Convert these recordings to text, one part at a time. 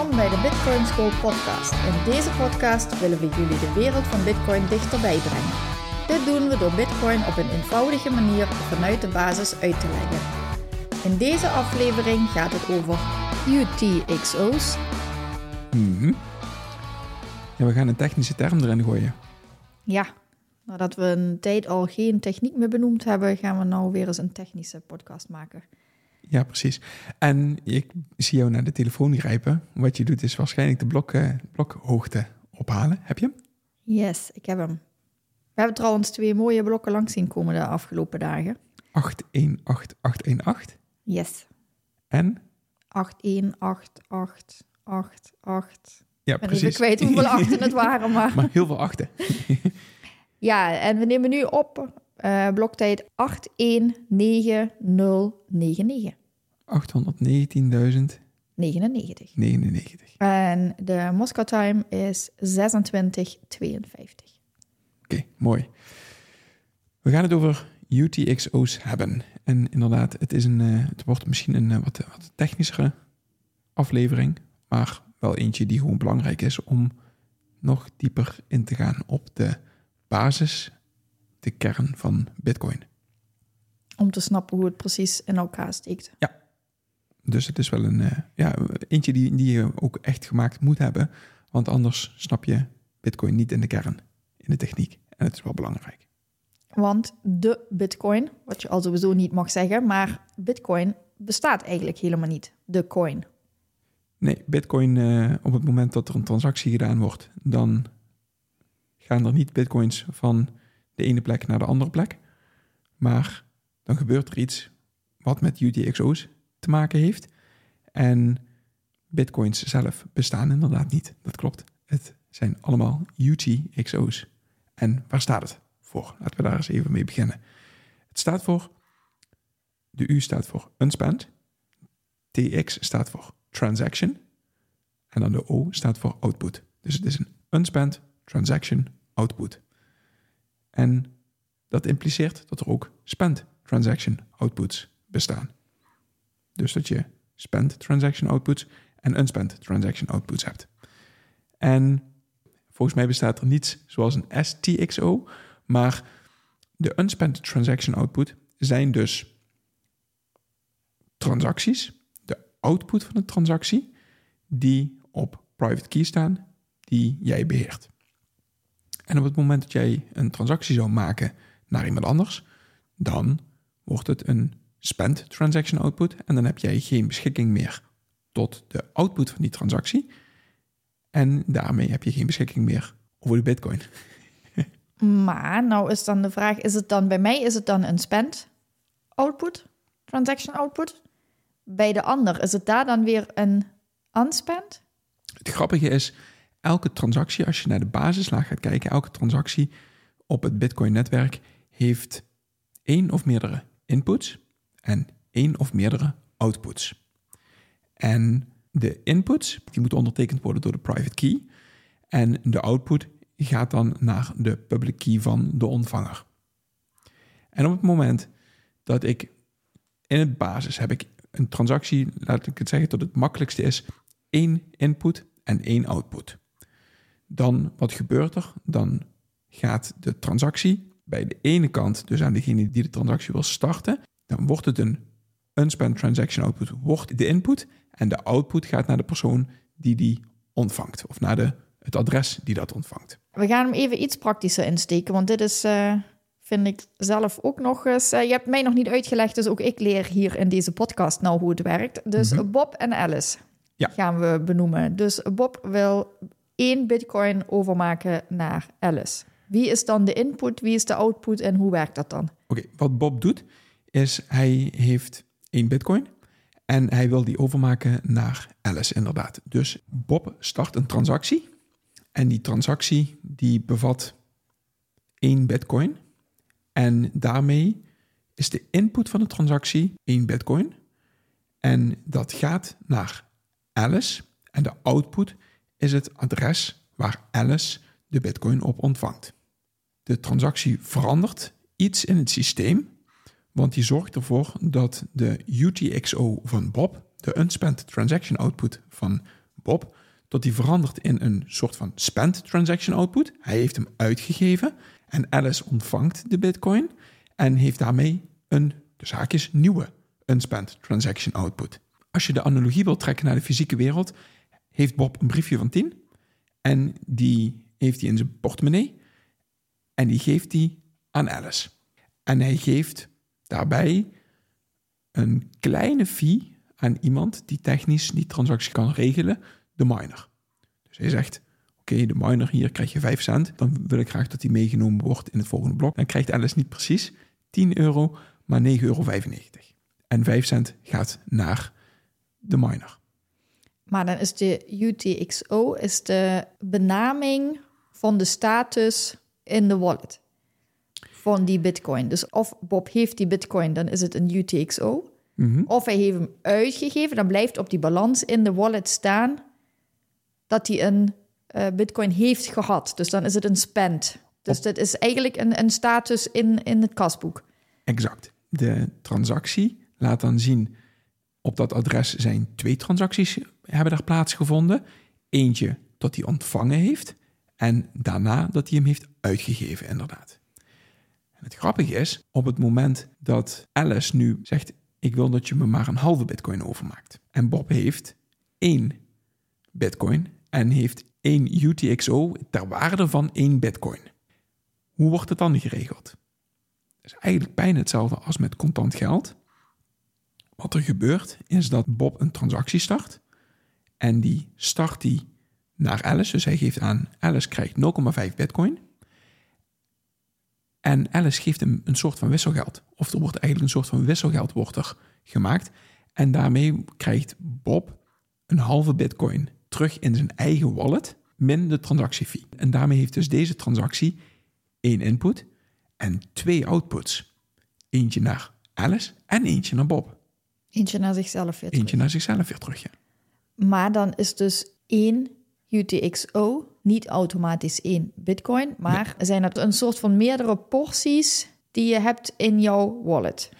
Welkom bij de Bitcoin School podcast. In deze podcast willen we jullie de wereld van Bitcoin dichterbij brengen. Dit doen we door Bitcoin op een eenvoudige manier vanuit de basis uit te leggen. In deze aflevering gaat het over UTXO's, Mhm. Ja, we gaan een technische term erin gooien. Ja, nadat we een tijd al geen techniek meer benoemd hebben, gaan we nou weer eens een technische podcast maken. Ja, precies. En ik zie jou naar de telefoon grijpen. Wat je doet is waarschijnlijk de blok, eh, blokhoogte ophalen. Heb je hem? Yes, ik heb hem. We hebben trouwens twee mooie blokken langs zien komen de afgelopen dagen. 818818. Yes, En? 818888. Ja, Ik ben precies. even kwijt hoeveel achten het waren, maar... Maar heel veel achten. Ja, en we nemen nu op eh, bloktijd 819099. 819.099. 99. En de Moscow time is 2652. Oké, mooi. We gaan het over UTXO's hebben. En inderdaad, het, is een, eh, het wordt misschien een eh, wat, wat technischere aflevering, maar wel eentje die gewoon belangrijk is om nog dieper in te gaan op de basis, de kern van Bitcoin. Om te snappen hoe het precies in elkaar steekt. Dus het is wel een eh, ja, eentje die, die je ook echt gemaakt moet hebben, want anders snap je Bitcoin niet in de kern, in de techniek. En het is wel belangrijk. Want de bitcoin, wat je al sowieso niet mag zeggen, maar bitcoin bestaat eigenlijk helemaal niet. De coin. Nee, Bitcoin, eh, op het moment dat er een transactie gedaan wordt, dan gaan er niet Bitcoins van de ene plek naar de andere plek. Maar dan gebeurt er iets wat met UTXO's te maken heeft. En Bitcoins zelf bestaan inderdaad niet. Dat klopt. Het zijn allemaal UTXO's. En waar staat het voor? Laten we daar eens even mee beginnen. Het staat voor, de U staat voor unspent. TX staat voor transaction. En dan de O staat voor output. Dus het is een unspent transaction output. En dat impliceert dat er ook spent transaction outputs bestaan. Dus dat je spent transaction outputs en unspent transaction outputs hebt. En volgens mij bestaat er niets zoals een STXO, maar de unspent transaction output zijn dus transacties, de output van een transactie, die op private key staan, die jij beheert. En op het moment dat jij een transactie zou maken naar iemand anders, dan wordt het een spent transaction output en dan heb jij geen beschikking meer tot de output van die transactie. En daarmee heb je geen beschikking meer over de bitcoin. Maar nou is dan de vraag, is het dan bij mij is het dan een spend output, transaction output? Bij de ander is het daar dan weer een unspent? Het grappige is, elke transactie, als je naar de basislaag gaat kijken, elke transactie op het Bitcoin-netwerk heeft één of meerdere inputs en één of meerdere outputs. En de inputs, die moeten ondertekend worden door de private key. En de output gaat dan naar de public key van de ontvanger. En op het moment dat ik in het basis heb ik een transactie, laat ik het zeggen, dat het makkelijkste is, één input en één output. Dan, wat gebeurt er? Dan gaat de transactie bij de ene kant, dus aan degene die de transactie wil starten, dan wordt het een unspent transaction output, wordt de input en de output gaat naar de persoon die die ontvangt, of naar de, het adres die dat ontvangt. We gaan hem even iets praktischer insteken, want dit is, eh, vind ik zelf ook nog eens... eh, je hebt mij nog niet uitgelegd, dus ook ik leer hier in deze podcast nou hoe het werkt. Dus Mhm. Bob en Alice Ja. gaan we benoemen. Dus Bob wil één bitcoin overmaken naar Alice. Wie is dan de input, wie is de output en hoe werkt dat dan? Oké, wat Bob doet, is hij heeft één bitcoin en hij wil die overmaken naar Alice, inderdaad. Dus Bob start een transactie en die transactie die bevat één bitcoin. En daarmee is de input van de transactie één bitcoin. En dat gaat naar Alice. En de output is het adres waar Alice de bitcoin op ontvangt. De transactie verandert iets in het systeem, want die zorgt ervoor dat de UTXO van Bob, de unspent transaction output van Bob, dat die verandert in een soort van spent transaction output. Hij heeft hem uitgegeven en Alice ontvangt de bitcoin en heeft daarmee een, dus haakjes, nieuwe unspent transaction output. Als je de analogie wilt trekken naar de fysieke wereld, heeft Bob een briefje van 10 en die heeft hij in zijn portemonnee en die geeft hij aan Alice. En hij geeft daarbij een kleine fee aan iemand die technisch die transactie kan regelen, de miner. Dus hij zegt, oké, de miner hier krijg je 5 cent, dan wil ik graag dat die meegenomen wordt in het volgende blok. Dan krijgt Alice niet precies 10 euro, maar 9,95 euro. En 5 cent gaat naar de miner. Maar dan is de UTXO is de benaming van de status in de wallet van die bitcoin. Dus of Bob heeft die bitcoin, dan is het een UTXO. Mhm. Of hij heeft hem uitgegeven, dan blijft op die balans in de wallet staan dat hij een eh, bitcoin heeft gehad. Dus dan is het een spend. Dus Op- dat is eigenlijk een, een status in, in het kasboek. Exact. De transactie laat dan zien op dat adres zijn twee transacties hebben daar plaatsgevonden. Eentje dat hij ontvangen heeft en daarna dat hij hem heeft uitgegeven, inderdaad. Het grappige is, op het moment dat Alice nu zegt, ik wil dat je me maar een halve bitcoin overmaakt. En Bob heeft één bitcoin en heeft één UTXO ter waarde van één bitcoin. Hoe wordt het dan geregeld? is eigenlijk bijna hetzelfde als met contant geld. Wat er gebeurt is dat Bob een transactie start. En die start die naar Alice. Dus hij geeft aan, Alice krijgt 0,5 bitcoin. En Alice geeft hem een soort van wisselgeld. Of er wordt eigenlijk een soort van wisselgeld wordt er gemaakt. En daarmee krijgt Bob een halve bitcoin terug in zijn eigen wallet. Min de transactiefee. En daarmee heeft dus deze transactie één input en twee outputs. Eentje naar Alice en eentje naar Bob. Eentje naar zichzelf weer Eentje terug. naar zichzelf weer terug. Ja. Maar dan is dus één UTXO niet automatisch één bitcoin, maar zijn het een soort van meerdere porties die je hebt in jouw wallet.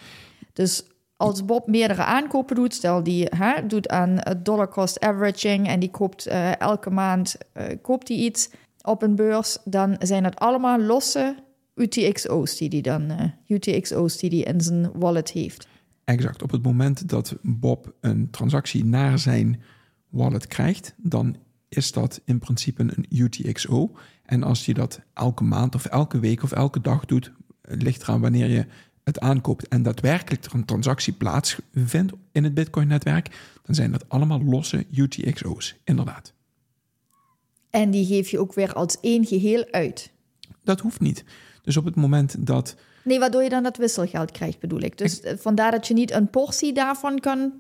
Dus als Bob meerdere aankopen doet, stel die hè, doet aan eh, dollar cost averaging en die koopt eh, elke maand eh, koopt die iets op een beurs, dan zijn het allemaal losse UTXO's die die dan UTXO's die die in zijn wallet heeft. Exact. Op het moment dat Bob een transactie naar zijn wallet krijgt, dan is dat in principe een UTXO. En als je dat elke maand of elke week of elke dag doet, ligt eraan wanneer je het aankoopt en daadwerkelijk er een transactie plaatsvindt in het Bitcoin-netwerk, dan zijn dat allemaal losse UTXO's, inderdaad. En die geef je ook weer als één geheel uit. Dat hoeft niet. Dus op het moment dat Nee, waardoor je dan dat wisselgeld krijgt, bedoel ik. Dus eh, vandaar dat je niet een portie daarvan kan...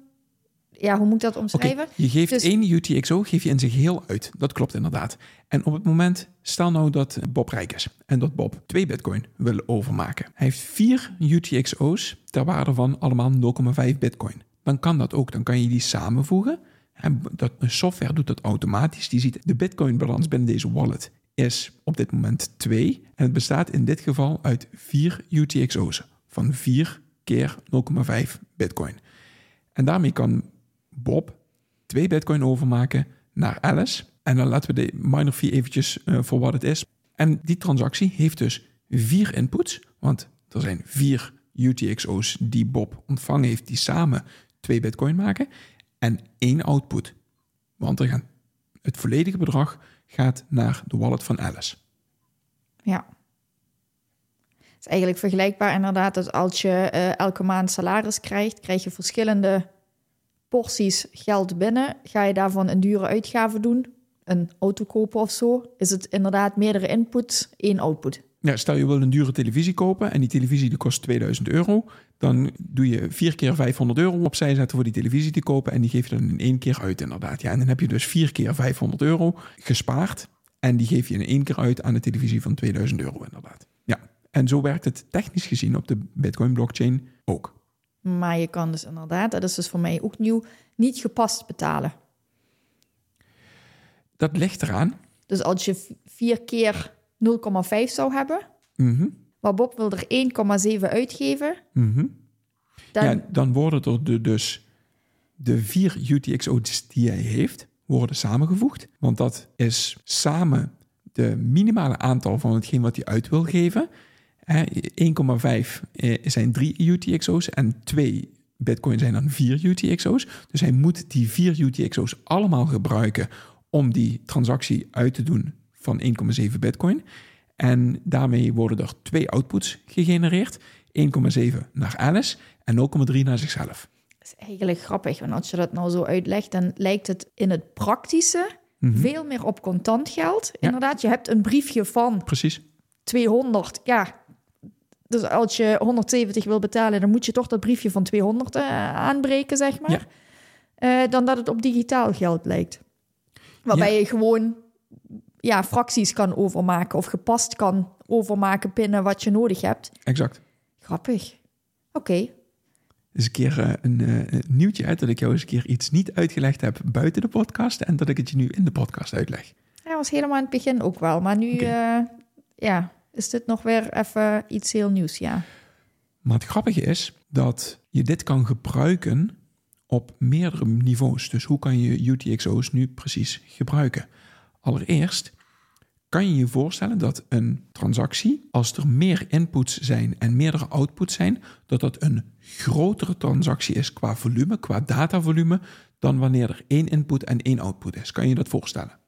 Ja, hoe moet ik dat omschrijven? je geeft Dus- één UTXO geef je in zijn geheel uit. Dat klopt inderdaad. En op het moment, stel nou dat Bob rijk is en dat Bob twee bitcoin wil overmaken. Hij heeft vier UTXO's ter waarde van allemaal 0,5 bitcoin. Dan kan dat ook. Dan kan je die samenvoegen. En dat, een software doet dat automatisch. Die ziet de bitcoin balans binnen deze wallet is op dit moment 2. En het bestaat in dit geval uit vier UTXO's van 4 keer 0,5 bitcoin. En daarmee kan Bob twee bitcoin overmaken naar Alice. En dan laten we de minor fee eventjes eh, voor wat het is. En die transactie heeft dus vier inputs. Want er zijn vier UTXO's die Bob ontvangen heeft... die samen twee bitcoin maken. En één output. Want er gaan, het volledige bedrag gaat naar de wallet van Alice. Ja. Het is eigenlijk vergelijkbaar inderdaad dat als je eh, elke maand salaris krijgt, krijg je verschillende porties geld binnen. Ga je daarvan een dure uitgave doen, een auto kopen of zo, is het inderdaad meerdere inputs, één output. Ja, stel je wil een dure televisie kopen en die televisie die kost 2000 euro. Dan doe je vier keer 500 euro opzij zetten voor die televisie te kopen. En die geef je dan in één keer uit inderdaad. Ja, en dan heb je dus vier keer 500 euro gespaard. En die geef je in één keer uit aan de televisie van 2000 euro inderdaad. Ja, en zo werkt het technisch gezien op de Bitcoin blockchain ook. Maar je kan dus inderdaad, dat is dus voor mij ook nieuw, niet gepast betalen. Dat ligt eraan. Dus als je vier keer 0,5 zou hebben, Mhm, maar Bob wil er 1,7 uitgeven, mhm. dan Ja, dan worden er de, dus de vier UTXO's die hij heeft, worden samengevoegd. Want dat is samen de minimale aantal van hetgeen wat hij uit wil geven. Hè, 1,5 eh, zijn drie UTXO's en 2 Bitcoin zijn dan vier UTXO's. Dus hij moet die vier UTXO's allemaal gebruiken om die transactie uit te doen van 1,7 Bitcoin. En daarmee worden er twee outputs gegenereerd. 1,7 naar Alice en 0,3 naar zichzelf. is eigenlijk grappig. Want als je dat nou zo uitlegt, dan lijkt het in het praktische veel meer op contant geld. Inderdaad, je hebt een briefje van Precies. 200. Ja, dus als je 170 wil betalen, dan moet je toch dat briefje van 200 eh, aanbreken, zeg maar. Eh, dan dat het op digitaal geld lijkt. Waarbij Ja. je gewoon ja, fracties kan overmaken of gepast kan overmaken pinnen wat je nodig hebt. Exact. Grappig. Oké. Dus een keer eh, een, nieuwtje uit dat ik jou eens een keer iets niet uitgelegd heb buiten de podcast en dat ik het je nu in de podcast uitleg. Hij was helemaal in het begin ook wel. Maar nu ja, is dit nog weer even iets heel nieuws, ja. Maar het grappige is dat je dit kan gebruiken op meerdere niveaus. Dus hoe kan je UTXO's nu precies gebruiken? Allereerst kan je je voorstellen dat een transactie, als er meer inputs zijn en meerdere outputs zijn, dat dat een grotere transactie is qua volume, qua datavolume, dan wanneer er één input en één output is. Kan je je dat voorstellen?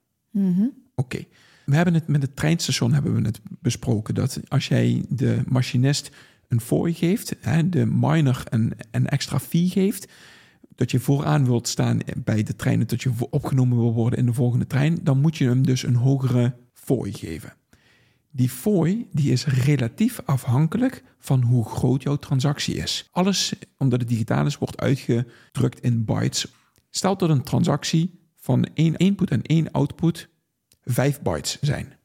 Oké. We hebben het met het treinstation hebben we het besproken dat als jij de machinist een fooi geeft, hè, de miner een, een extra fee geeft, dat je vooraan wilt staan bij de trein, dat je opgenomen wil worden in de volgende trein, dan moet je hem dus een hogere fooi geven. Die fooi die is relatief afhankelijk van hoe groot jouw transactie is. Alles, omdat het digitaal is, wordt uitgedrukt in bytes. Stel dat een transactie van één input en één output 5 bytes zijn.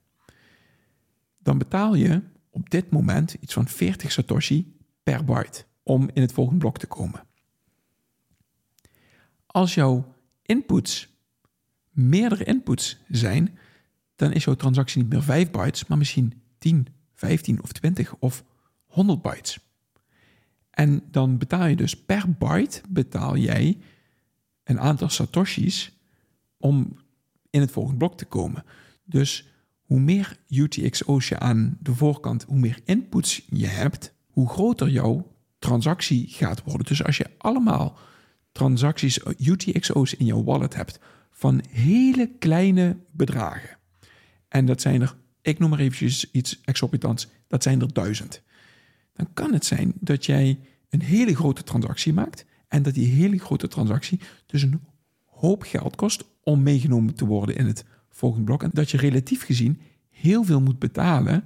Dan betaal je op dit moment iets van 40 satoshi per byte om in het volgende blok te komen. Als jouw inputs meerdere inputs zijn, dan is jouw transactie niet meer 5 bytes, maar misschien 10, 15 of 20 of 100 bytes. En dan betaal je dus per byte betaal jij een aantal satoshis om in het volgende blok te komen. Dus hoe meer UTXO's je aan de voorkant, hoe meer inputs je hebt, hoe groter jouw transactie gaat worden. Dus als je allemaal transacties, UTXO's in jouw wallet hebt van hele kleine bedragen. En dat zijn er, ik noem maar eventjes iets exorbitants, dat zijn er duizend. Dan kan het zijn dat jij een hele grote transactie maakt en dat die hele grote transactie dus een hoop geld kost om meegenomen te worden in het volgende blok. En dat je relatief gezien heel veel moet betalen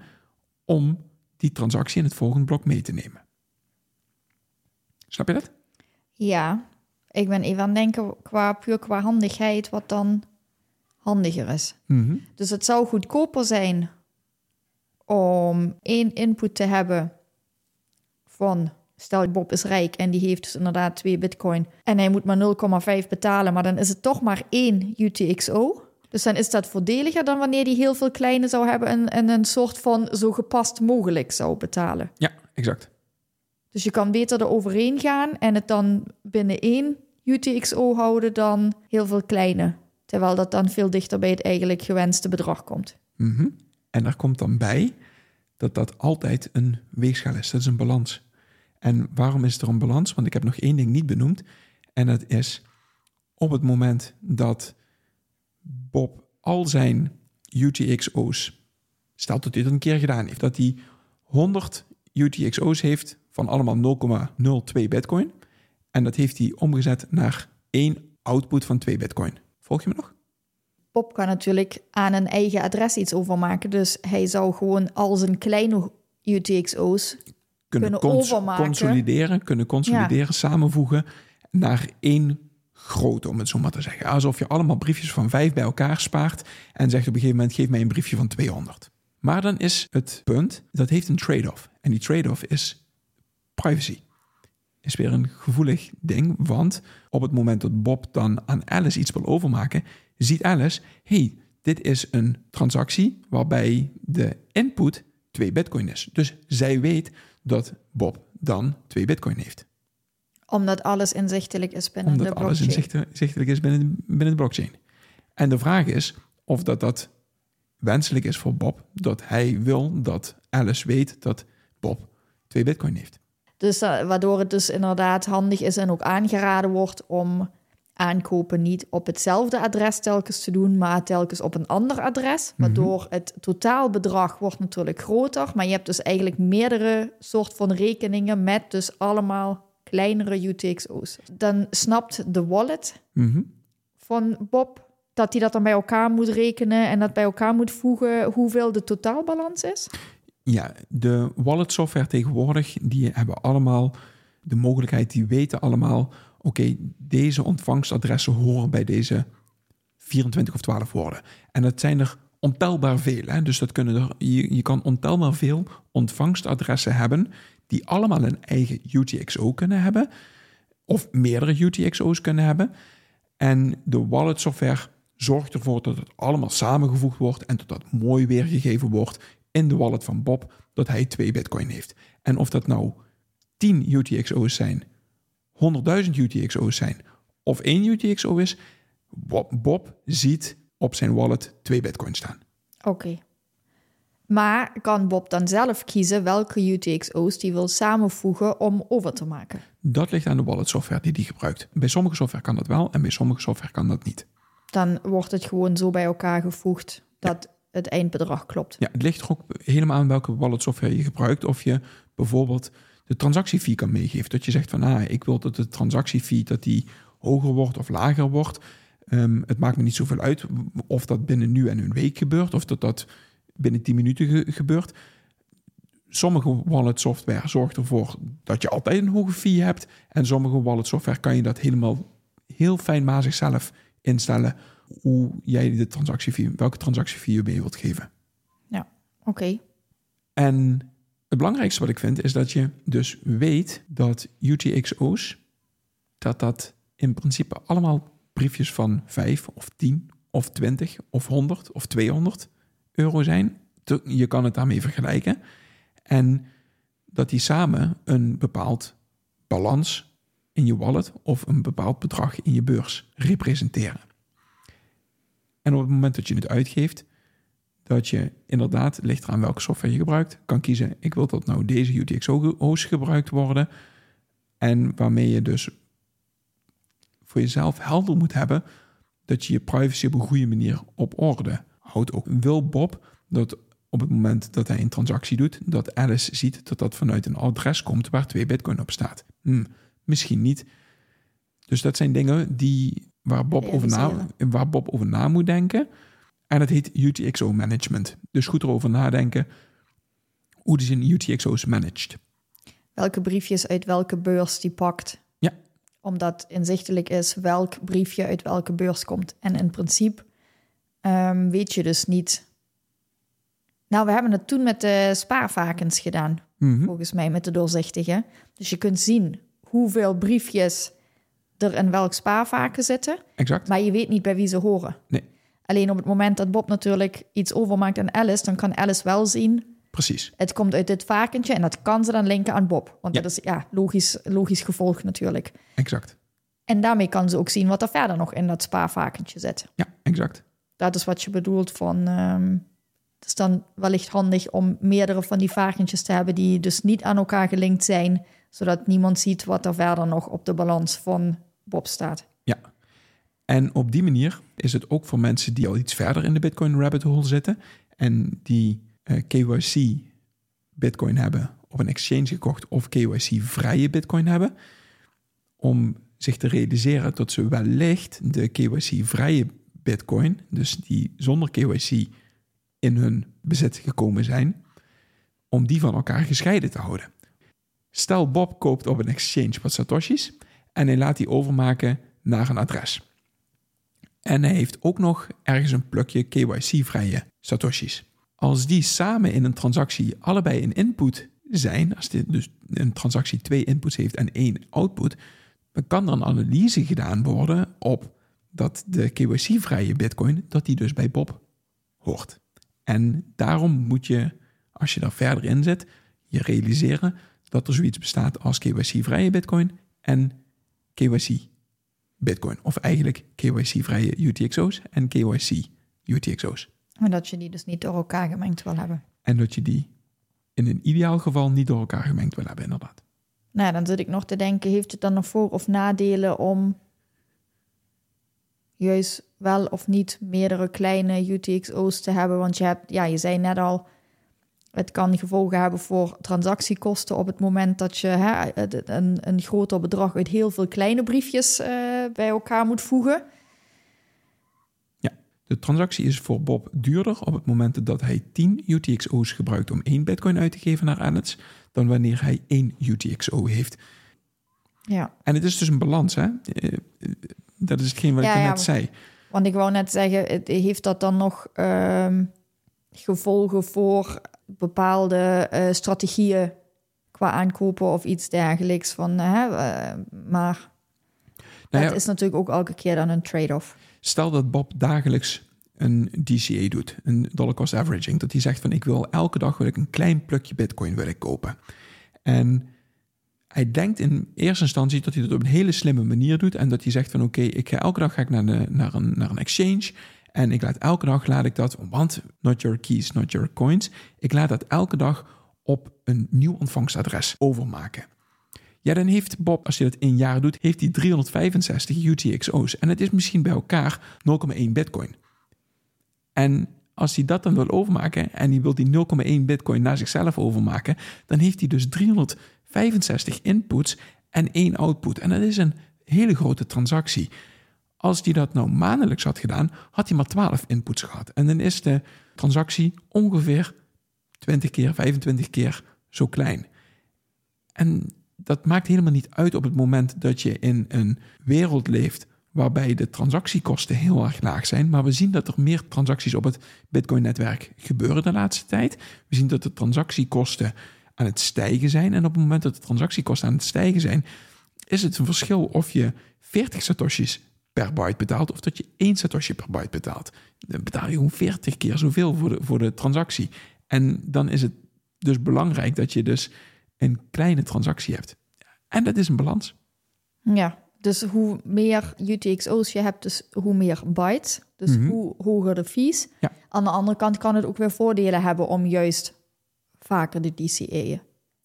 om die transactie in het volgende blok mee te nemen. Snap je dat? Ja, ik ben even aan het denken qua, puur qua handigheid wat dan handiger is. Mhm. Dus het zou goedkoper zijn om één input te hebben van, stel Bob is rijk en die heeft dus inderdaad twee bitcoin en hij moet maar 0,5 betalen, maar dan is het toch maar één UTXO. Dus dan is dat voordeliger dan wanneer hij heel veel kleine zou hebben en, en een soort van zo gepast mogelijk zou betalen. Ja, exact. Dus je kan beter eroverheen gaan en het dan binnen één UTXO houden dan heel veel kleine. Terwijl dat dan veel dichter bij het eigenlijk gewenste bedrag komt. Mhm. En daar komt dan bij dat dat altijd een weegschaal is. Dat is een balans. En waarom is er een balans? Want ik heb nog één ding niet benoemd. En dat is op het moment dat Bob al zijn UTXO's, stel dat hij dat een keer gedaan heeft, dat hij 100 UTXO's heeft van allemaal 0,02 bitcoin. En dat heeft hij omgezet naar één output van 2 bitcoin. Volg je me nog? Bob kan natuurlijk aan een eigen adres iets overmaken. Dus hij zou gewoon al zijn kleine UTXO's Kunnen, cons- overmaken. consolideren, kunnen consolideren, samenvoegen naar één grote, om het zo maar te zeggen. Alsof je allemaal briefjes van vijf bij elkaar spaart en zegt op een gegeven moment, geef mij een briefje van 200. Maar dan is het punt, dat heeft een trade-off. En die trade-off is privacy. Is weer een gevoelig ding, want op het moment dat Bob dan aan Alice iets wil overmaken, ziet Alice, hey, dit is een transactie waarbij de input 2 bitcoin is. Dus zij weet dat Bob dan 2 bitcoin heeft. omdat alles inzichtelijk is binnen Omdat de alles blockchain. inzichtelijk inzichtelijk is binnen, binnen de blockchain. En de vraag is of dat, dat wenselijk is voor Bob, dat hij wil dat Alice weet dat Bob 2 bitcoin heeft. Dus eh, waardoor het dus inderdaad handig is en ook aangeraden wordt om aankopen niet op hetzelfde adres telkens te doen, maar telkens op een ander adres. Waardoor het totaalbedrag wordt natuurlijk groter, maar je hebt dus eigenlijk meerdere soort van rekeningen met dus allemaal kleinere UTXO's. Dan snapt de wallet Mhm. van Bob dat hij dat dan bij elkaar moet rekenen en dat bij elkaar moet voegen hoeveel de totaalbalans is. Ja, de wallet software tegenwoordig, die hebben allemaal de mogelijkheid, die weten allemaal, oké, deze ontvangstadressen horen bij deze 24 of 12 woorden. En dat zijn er ontelbaar veel. Hè? Dus dat kunnen er, je, je kan ontelbaar veel ontvangstadressen hebben, die allemaal een eigen UTXO kunnen hebben, of meerdere UTXO's kunnen hebben. En de wallet software zorgt ervoor dat het allemaal samengevoegd wordt en dat dat mooi weergegeven wordt in de wallet van Bob dat hij 2 bitcoin heeft. En of dat nou 10 UTXO's zijn, 100.000 UTXO's zijn of 1 UTXO is, Bob, Bob ziet op zijn wallet 2 bitcoin staan. Oké. Maar kan Bob dan zelf kiezen welke UTXO's die wil samenvoegen om over te maken? Dat ligt aan de wallet software die hij gebruikt. Bij sommige software kan dat wel en bij sommige software kan dat niet. Dan wordt het gewoon zo bij elkaar gevoegd dat het eindbedrag klopt. Ja, het ligt ook helemaal aan welke wallet software je gebruikt. Of je bijvoorbeeld de transactiefee kan meegeven. Dat je zegt van, ah, ik wil dat de transactiefee dat die hoger wordt of lager wordt. Ehm, het maakt me niet zoveel uit of dat binnen nu en een week gebeurt. Of dat dat binnen 10 minuten ge- gebeurt. Sommige wallet software zorgt ervoor dat je altijd een hoge fee hebt. En sommige wallet software kan je dat helemaal heel fijnmazig zelf instellen. Hoe jij de transactiefee, welke transactiefee je mee wilt geven. Oké. En het belangrijkste wat ik vind is dat je dus weet dat UTXO's, dat dat in principe allemaal briefjes van 5 of 10 of 20 of 100 of 200 euro zijn. Je kan het daarmee vergelijken. En dat die samen een bepaald balans in je wallet of een bepaald bedrag in je beurs representeren. En op het moment dat je het uitgeeft, dat je inderdaad, ligt eraan welke software je gebruikt, kan kiezen, ik wil dat nou deze UTXO's gebruikt worden. En waarmee je dus voor jezelf helder moet hebben dat je je privacy op een goede manier op orde houdt. Ook wil Bob dat op het moment dat hij een transactie doet, dat Alice ziet dat dat vanuit een adres komt waar twee bitcoin op staat. Hm, misschien niet. Dus dat zijn dingen die, waar, Bob over na, waar Bob over na moet denken. En dat heet UTXO management. Dus goed erover nadenken hoe die zijn UTXO's managed. Welke briefjes uit welke beurs die pakt. Ja. Omdat inzichtelijk is welk briefje uit welke beurs komt. En in principe ehm, weet je dus niet. Nou, we hebben het toen met de spaarvakens gedaan. Mhm. volgens mij met de doorzichtige. Dus je kunt zien hoeveel briefjes er in welk spaarvaken zitten, Exact. maar je weet niet bij wie ze horen. Nee. Alleen op het moment dat Bob natuurlijk iets overmaakt aan Alice, dan kan Alice wel zien, Precies. het komt uit dit vakentje en dat kan ze dan linken aan Bob. Want Ja. dat is ja, logisch, logisch gevolg natuurlijk. Exact. En daarmee kan ze ook zien wat er verder nog in dat spaarvakentje zit. Ja, exact. Dat is wat je bedoelt van... ehm, het is dan wellicht handig om meerdere van die vakentjes te hebben... die dus niet aan elkaar gelinkt zijn... zodat niemand ziet wat er verder nog op de balans van Bob staat. En op die manier is het ook voor mensen die al iets verder in de Bitcoin rabbit hole zitten en die eh, KYC Bitcoin hebben op een exchange gekocht of KYC vrije Bitcoin hebben, om zich te realiseren dat ze wellicht de KYC vrije Bitcoin, dus die zonder KYC in hun bezit gekomen zijn, om die van elkaar gescheiden te houden. Stel Bob koopt op een exchange wat satoshis en hij laat die overmaken naar een adres. En hij heeft ook nog ergens een plukje KYC-vrije satoshis. Als die samen in een transactie allebei een input zijn, als dit dus een transactie twee inputs heeft en één output, dan kan er een analyse gedaan worden op dat de KYC-vrije bitcoin, dat die dus bij Bob hoort. En daarom moet je, als je daar verder in zit, je realiseren dat er zoiets bestaat als KYC-vrije bitcoin en KYC bitcoin. Of eigenlijk KYC-vrije UTXO's en KYC UTXO's. En dat je die dus niet door elkaar gemengd wil hebben. En dat je die in een ideaal geval niet door elkaar gemengd wil hebben, inderdaad. Nou, dan zit ik nog te denken, heeft het dan nog voor- of nadelen om juist wel of niet meerdere kleine UTXO's te hebben? Want je hebt, ja, je zei net al, het kan gevolgen hebben voor transactiekosten op het moment dat je hè, een, een groter bedrag uit heel veel kleine briefjes uh, bij elkaar moet voegen. Ja, de transactie is voor Bob duurder op het moment dat hij 10 UTXO's gebruikt om één bitcoin uit te geven naar Annets, dan wanneer hij één UTXO heeft. Ja. En het is dus een balans, hè? Eh, dat is hetgeen wat ja, ik net ja, zei. Want ik wou net zeggen, heeft dat dan nog uh, gevolgen voor bepaalde uh, strategieën qua aankopen of iets dergelijks? Van, hè, uh, maar nou dat is natuurlijk ook elke keer dan een trade-off. Stel dat Bob dagelijks een DCA doet, een dollar cost averaging, dat hij zegt van ik wil elke dag wil ik een klein plukje bitcoin wil ik kopen. En hij denkt in eerste instantie dat hij dat op een hele slimme manier doet en dat hij zegt van oké, ik ga elke dag ga ik naar, de, naar, een, naar een exchange en ik laat elke dag laat ik dat, want not your keys, not your coins, ik laat dat elke dag op een nieuw ontvangstadres overmaken. Ja, dan heeft Bob, als hij dat in jaar doet, heeft hij 365 UTXO's. En het is misschien bij elkaar 0,1 bitcoin. En als hij dat dan wil overmaken en hij wil die 0,1 bitcoin naar zichzelf overmaken, dan heeft hij dus 365 inputs en één output. En dat is een hele grote transactie. Als hij dat nou maandelijks had gedaan, had hij maar 12 inputs gehad. En dan is de transactie ongeveer 20 keer, 25 keer zo klein. En dat maakt helemaal niet uit op het moment dat je in een wereld leeft waarbij de transactiekosten heel erg laag zijn. Maar we zien dat er meer transacties op het Bitcoin-netwerk gebeuren de laatste tijd. We zien dat de transactiekosten aan het stijgen zijn. En op het moment dat de transactiekosten aan het stijgen zijn, is het een verschil of je 40 satoshis per byte betaalt of dat je 1 satoshi per byte betaalt. Dan betaal je gewoon 40 keer zoveel voor de, voor de transactie. En dan is het dus belangrijk dat je dus een kleine transactie hebt. En dat is een balans. Ja, dus hoe meer UTXO's je hebt, dus hoe meer bytes. Dus mhm. hoe hoger de fees. Ja. Aan de andere kant kan het ook weer voordelen hebben om juist vaker de DCA'en.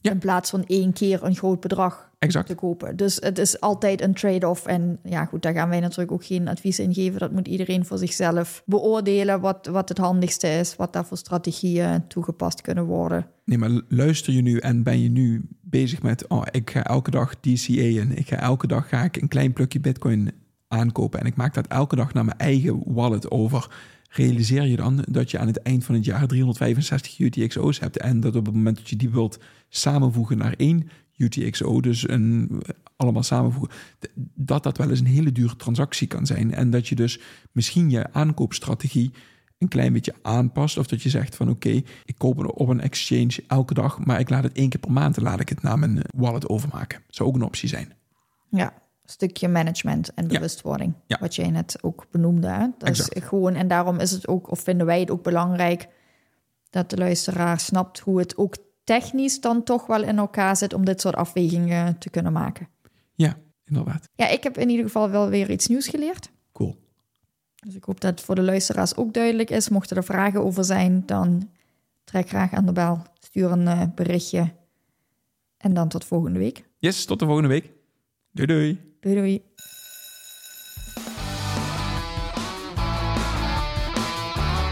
Ja. In plaats van één keer een groot bedrag exact. te kopen. Dus het is altijd een trade-off. En ja, goed, daar gaan wij natuurlijk ook geen advies in geven. Dat moet iedereen voor zichzelf beoordelen wat, wat het handigste is, wat daar voor strategieën toegepast kunnen worden. Nee, maar luister je nu en ben je nu bezig met, oh, ik ga elke dag DCA'en. Ik ga elke dag ga ik een klein plukje bitcoin aankopen en ik maak dat elke dag naar mijn eigen wallet over realiseer je dan dat je aan het eind van het jaar 365 UTXO's hebt en dat op het moment dat je die wilt samenvoegen naar één UTXO, dus een, allemaal samenvoegen, dat dat wel eens een hele dure transactie kan zijn. En dat je dus misschien je aankoopstrategie een klein beetje aanpast. Of dat je zegt van oké, ik koop op een exchange elke dag, maar ik laat het één keer per maand, laat ik het naar mijn wallet overmaken. Zou ook een optie zijn. Ja, stukje management en bewustwording. Ja. Wat jij net ook benoemde. Hè? Dat is gewoon, en daarom is het ook, of vinden wij het ook belangrijk, dat de luisteraar snapt hoe het ook technisch dan toch wel in elkaar zit om dit soort afwegingen te kunnen maken. Ja, inderdaad. Ja, ik heb in ieder geval wel weer iets nieuws geleerd. Cool. Dus ik hoop dat het voor de luisteraars ook duidelijk is. Mochten er vragen over zijn, dan trek graag aan de bel. Stuur een uh, berichtje. En dan tot volgende week. Yes, tot de volgende week. Doei doei. Doei doei.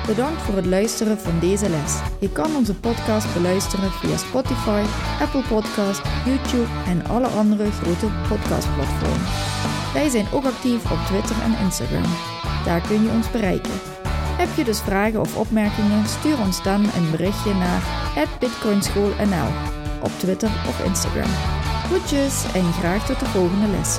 Bedankt voor het luisteren van deze les. Je kan onze podcast beluisteren via Spotify, Apple Podcast, YouTube en alle andere grote podcastplatforms. Wij zijn ook actief op Twitter en Instagram. Daar kun je ons bereiken. Heb je dus vragen of opmerkingen? Stuur ons dan een berichtje naar bitcoinschoolnl op Twitter of Instagram. Goedjes en graag tot de volgende les.